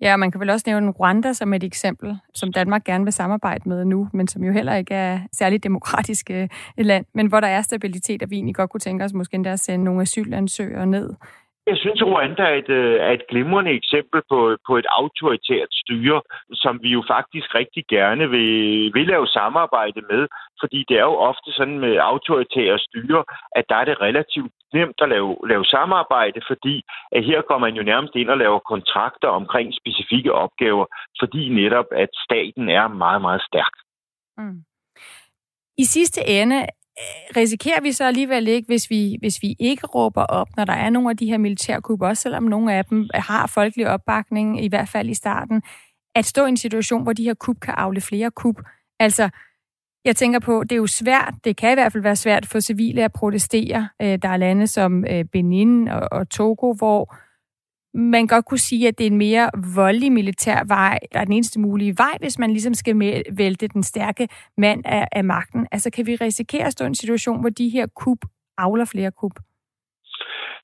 Ja, man kan vel også nævne Rwanda som et eksempel, som Danmark gerne vil samarbejde med nu, men som jo heller ikke er særligt demokratisk øh, et land, men hvor der er stabilitet, og vi egentlig godt kunne tænke os måske endda at sende nogle asylansøgere ned jeg synes, Rwanda er et, øh, er et glimrende eksempel på, på et autoritært styre, som vi jo faktisk rigtig gerne vil, vil lave samarbejde med, fordi det er jo ofte sådan med autoritære styre, at der er det relativt nemt at lave, lave samarbejde, fordi at her går man jo nærmest ind og laver kontrakter omkring specifikke opgaver, fordi netop, at staten er meget, meget stærk. Mm. I sidste ende Øh, risikerer vi så alligevel ikke, hvis vi, hvis vi ikke råber op, når der er nogle af de her militærkup, også selvom nogle af dem har folkelig opbakning, i hvert fald i starten, at stå i en situation, hvor de her kup kan afle flere kup. Altså, jeg tænker på, det er jo svært, det kan i hvert fald være svært for civile at protestere. Øh, der er lande som øh, Benin og, og Togo, hvor man godt kunne sige, at det er en mere voldelig militær vej, der er den eneste mulige vej, hvis man ligesom skal vælte den stærke mand af, af magten. Altså kan vi risikere at stå i en situation, hvor de her kup afler flere kup?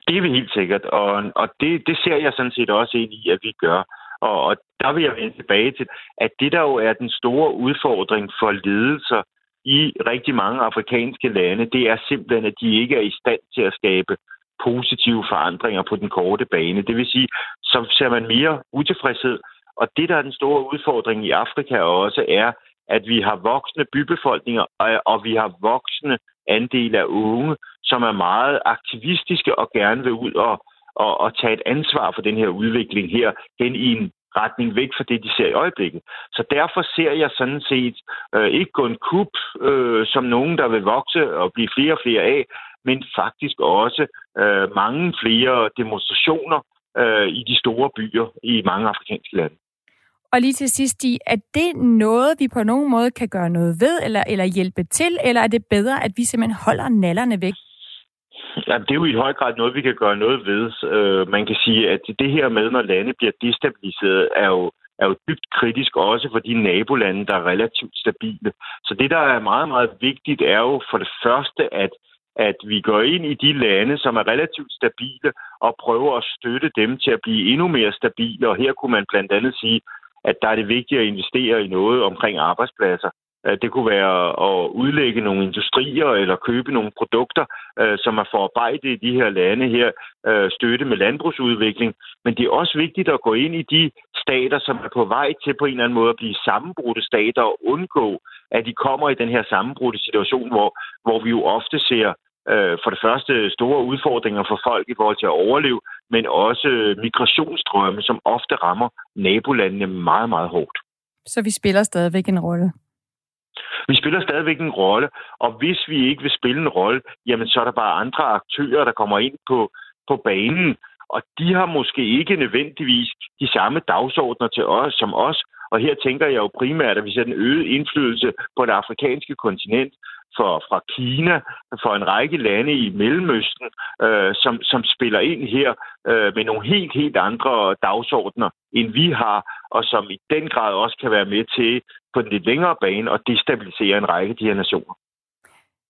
Det er vi helt sikkert, og, og det, det ser jeg sådan set også ind i, at vi gør. Og, og der vil jeg vende tilbage til, at det der jo er den store udfordring for ledelser i rigtig mange afrikanske lande, det er simpelthen, at de ikke er i stand til at skabe positive forandringer på den korte bane. Det vil sige, så ser man mere utilfredshed. Og det, der er den store udfordring i Afrika også, er, at vi har voksne bybefolkninger, og vi har voksne andel af unge, som er meget aktivistiske og gerne vil ud og, og, og tage et ansvar for den her udvikling her hen i en retning væk fra det, de ser i øjeblikket. Så derfor ser jeg sådan set øh, ikke kun kub øh, som nogen, der vil vokse og blive flere og flere af, men faktisk også øh, mange flere demonstrationer øh, i de store byer i mange afrikanske lande. Og lige til sidst, Stig, er det noget, vi på nogen måde kan gøre noget ved, eller, eller hjælpe til, eller er det bedre, at vi simpelthen holder nallerne væk? Ja, det er jo i høj grad noget, vi kan gøre noget ved. Øh, man kan sige, at det her med, når lande bliver destabiliseret, er jo, er jo dybt kritisk også for de nabolande, der er relativt stabile. Så det, der er meget, meget vigtigt, er jo for det første, at at vi går ind i de lande, som er relativt stabile, og prøver at støtte dem til at blive endnu mere stabile. Og her kunne man blandt andet sige, at der er det vigtigt at investere i noget omkring arbejdspladser. Det kunne være at udlægge nogle industrier eller købe nogle produkter, øh, som er forarbejdet i de her lande her, øh, støtte med landbrugsudvikling. Men det er også vigtigt at gå ind i de stater, som er på vej til på en eller anden måde at blive sammenbrudte stater og undgå, at de kommer i den her sammenbrudte situation, hvor, hvor vi jo ofte ser for det første store udfordringer for folk i forhold til at overleve, men også migrationsstrømme, som ofte rammer nabolandene meget, meget hårdt. Så vi spiller stadigvæk en rolle? Vi spiller stadigvæk en rolle, og hvis vi ikke vil spille en rolle, jamen så er der bare andre aktører, der kommer ind på, på banen, og de har måske ikke nødvendigvis de samme dagsordner til os som os. Og her tænker jeg jo primært, at vi ser en øget indflydelse på det afrikanske kontinent, for, fra Kina, for en række lande i Mellemøsten, øh, som, som spiller ind her øh, med nogle helt, helt andre dagsordner, end vi har, og som i den grad også kan være med til på den lidt længere bane at destabilisere en række af de her nationer.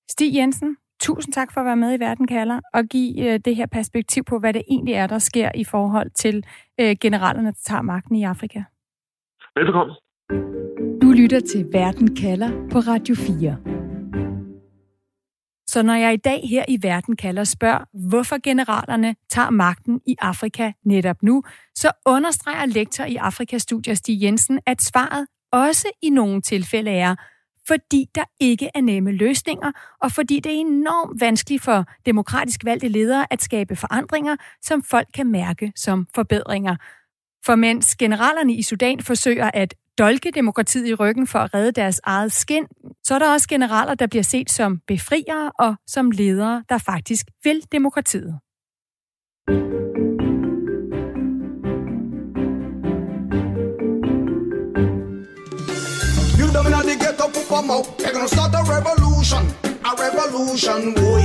Stig Jensen, tusind tak for at være med i Verden kalder og give øh, det her perspektiv på, hvad det egentlig er, der sker i forhold til øh, generalerne, der tager magten i Afrika. Velkommen. Du lytter til Verden kalder på Radio 4. Så når jeg i dag her i Verden kalder spørg, hvorfor generalerne tager magten i Afrika netop nu, så understreger lektor i Afrikastudier Stig Jensen, at svaret også i nogle tilfælde er, fordi der ikke er nemme løsninger, og fordi det er enormt vanskeligt for demokratisk valgte ledere at skabe forandringer, som folk kan mærke som forbedringer. For mens generalerne i Sudan forsøger at dolke demokratiet i ryggen for at redde deres eget skin, så er der også generaler, der bliver set som befriere og som ledere, der faktisk vil demokratiet. You the ghetto, They're gonna start a revolution, a revolution, boy.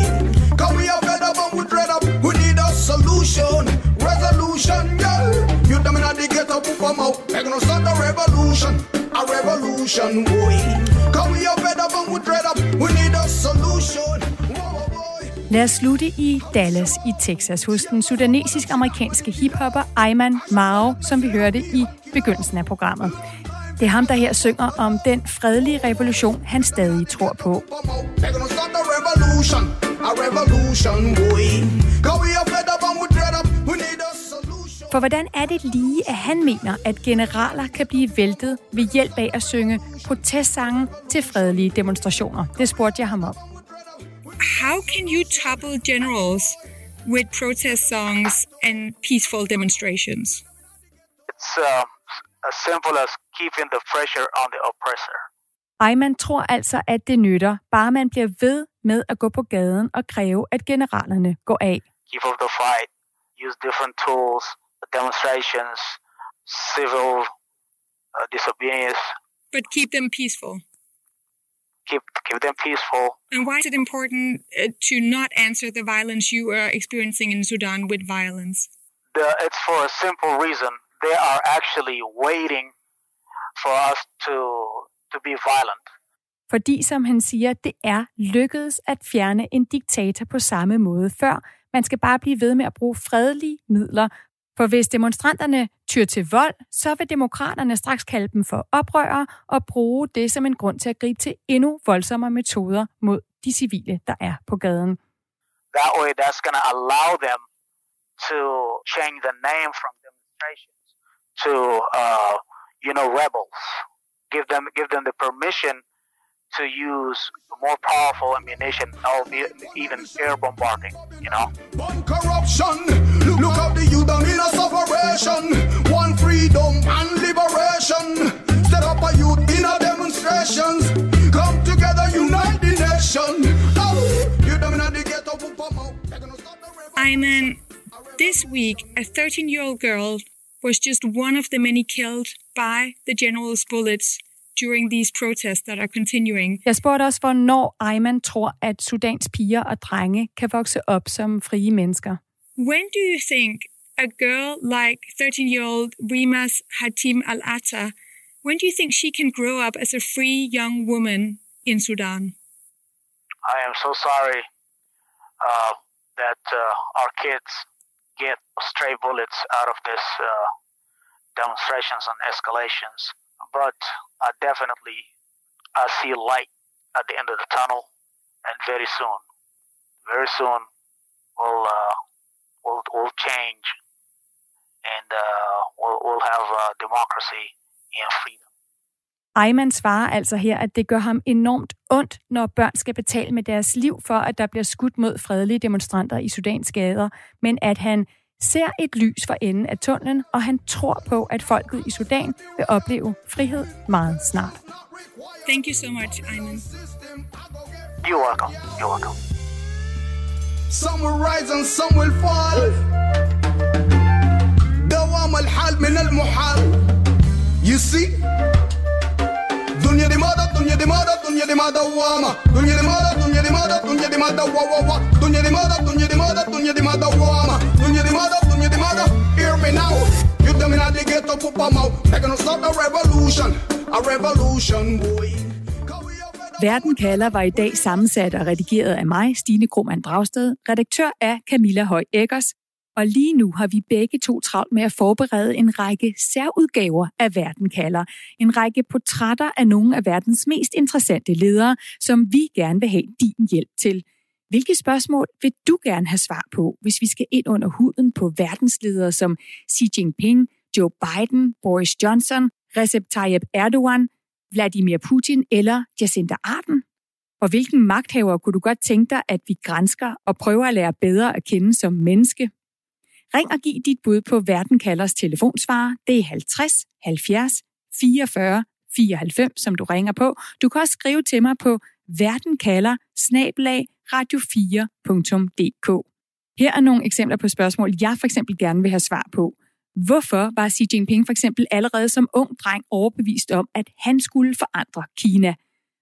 Cause we are fed up and we dread up. We need a solution, resolution, yeah. You the ghetto, They're gonna start a revolution, a revolution, boy. Cause we are fed up and we dread up. We need a solution. Lad os slutte i Dallas i Texas hos den sudanesisk-amerikanske hiphopper Ayman Mao, som vi hørte i begyndelsen af programmet. Det er ham, der her synger om den fredelige revolution, han stadig tror på. For hvordan er det lige, at han mener, at generaler kan blive væltet ved hjælp af at synge protestsange til fredelige demonstrationer? Det spurgte jeg ham om. How can you topple generals with protest songs and peaceful demonstrations? It's uh, as simple as keeping the pressure on the oppressor. Ayman tror altså, at det nytter, bare man bliver ved med at gå på gaden og kræve, at generalerne går af. Keep up the fight, use different tools, demonstrations, civil uh, disobedience. But keep them peaceful. Keep, keep them peaceful. And why is it important uh, to not answer the violence you are experiencing in Sudan with violence? The, it's for a simple reason they are actually waiting for us to, to be violent. Fordi, som han siger, det er lykkedes at fjerne en diktator på samme måde før. Man skal bare blive ved med at bruge fredelige midler. For hvis demonstranterne tyr til vold, så vil demokraterne straks kalde dem for oprørere og bruge det som en grund til at gribe til endnu voldsommere metoder mod de civile, der er på gaden. That way, that's going to allow them to change the name from demonstration to uh, you know rebels. Give them give them the permission to use more powerful ammunition, albeit even air bombarding. You know. One corruption. Separation. One freedom and liberation. Step up a youth in a demonstrations. Come together, unite the nation. You them in the ghetto. I'm. This week, a 13 year old girl was just one of the many killed by the general's bullets during these protests that are continuing. Jeg spurgte også, hvornår Ayman tror, at Sudans piger og drenge kan vokse op som frie mennesker. When do you think a girl like 13-year-old Rimas Hatim Al-Atta, when do you think she can grow up as a free young woman in Sudan? I am so sorry uh, that uh, our kids get stray bullets out of this uh, demonstrations and escalations. But I definitely I see light at the end of the tunnel, and very soon, very soon, we'll uh, we'll, we'll change, and uh, we'll, we'll have uh, democracy and freedom. Ayman svarer altså her, at det gør ham enormt ondt, når børn skal betale med deres liv for, at der bliver skudt mod fredelige demonstranter i Sudans gader, men at han ser et lys for enden af tunnelen, og han tror på, at folket i Sudan vil opleve frihed meget snart. Thank you so much, Ayman. You're welcome. You're welcome. Some will rise and some will fall دوام الحال من المحال You see دنيا دي ماذا دنيا دي ماذا دنيا دي ماذا واما دنيا دي ماذا دنيا دي ماذا دنيا دي ماذا وا وا وا دنيا دي ماذا دنيا دي ماذا دنيا دي ماذا واما دنيا دي ماذا دنيا دي ماذا Hear me now You them in the ghetto put them out They're gonna start a revolution A revolution boy Verden kalder var i dag sammensat og redigeret af mig, Stine Krohmann Dragsted, redaktør af Camilla Høj Eggers, og lige nu har vi begge to travlt med at forberede en række særudgaver af Verden kalder. En række portrætter af nogle af verdens mest interessante ledere, som vi gerne vil have din hjælp til. Hvilke spørgsmål vil du gerne have svar på, hvis vi skal ind under huden på verdensledere som Xi Jinping, Joe Biden, Boris Johnson, Recep Tayyip Erdogan, Vladimir Putin eller Jacinda Ardern? Og hvilken magthaver kunne du godt tænke dig, at vi grænsker og prøver at lære bedre at kende som menneske? Ring og giv dit bud på Verden kalders telefonsvarer. Det er 50 70 44 94, som du ringer på. Du kan også skrive til mig på verdenkalder radio4.dk. Her er nogle eksempler på spørgsmål, jeg for eksempel gerne vil have svar på. Hvorfor var Xi Jinping for eksempel allerede som ung dreng overbevist om, at han skulle forandre Kina?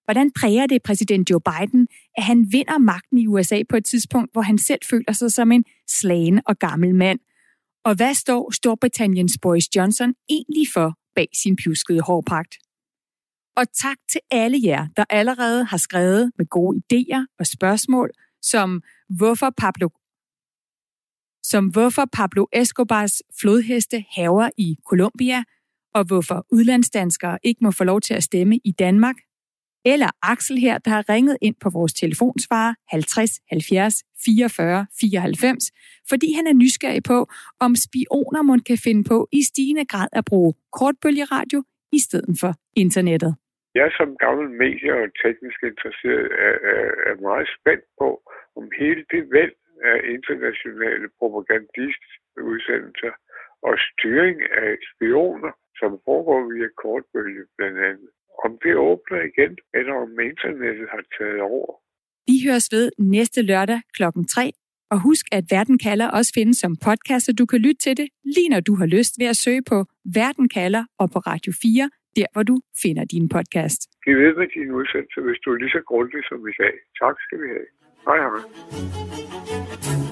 Hvordan præger det præsident Joe Biden, at han vinder magten i USA på et tidspunkt, hvor han selv føler sig som en slagen og gammel mand? Og hvad står Storbritanniens Boris Johnson egentlig for bag sin pjuskede hårpragt? Og tak til alle jer, der allerede har skrevet med gode idéer og spørgsmål, som hvorfor Pablo som hvorfor Pablo Escobars flodheste haver i Colombia, og hvorfor udlandsdanskere ikke må få lov til at stemme i Danmark, eller Axel her, der har ringet ind på vores telefonsvarer 50 70 44 94, fordi han er nysgerrig på, om spioner man kan finde på i stigende grad at bruge kortbølgeradio i stedet for internettet. Jeg som gammel medie- og teknisk interesseret er, er, er meget spændt på, om hele det væld af internationale propagandistudsendelser og styring af spioner, som foregår via kortbølge blandt andet, om det åbner igen, eller om internettet har taget over. Vi høres ved næste lørdag klokken 3. Og husk, at Verden kalder også findes som podcast, så du kan lytte til det lige når du har lyst ved at søge på Verden kalder og på Radio 4, der hvor du finder din podcast. Giv ved med din udsendelse, hvis du er lige så grundig som i dag. Tak skal vi have. Hej hej.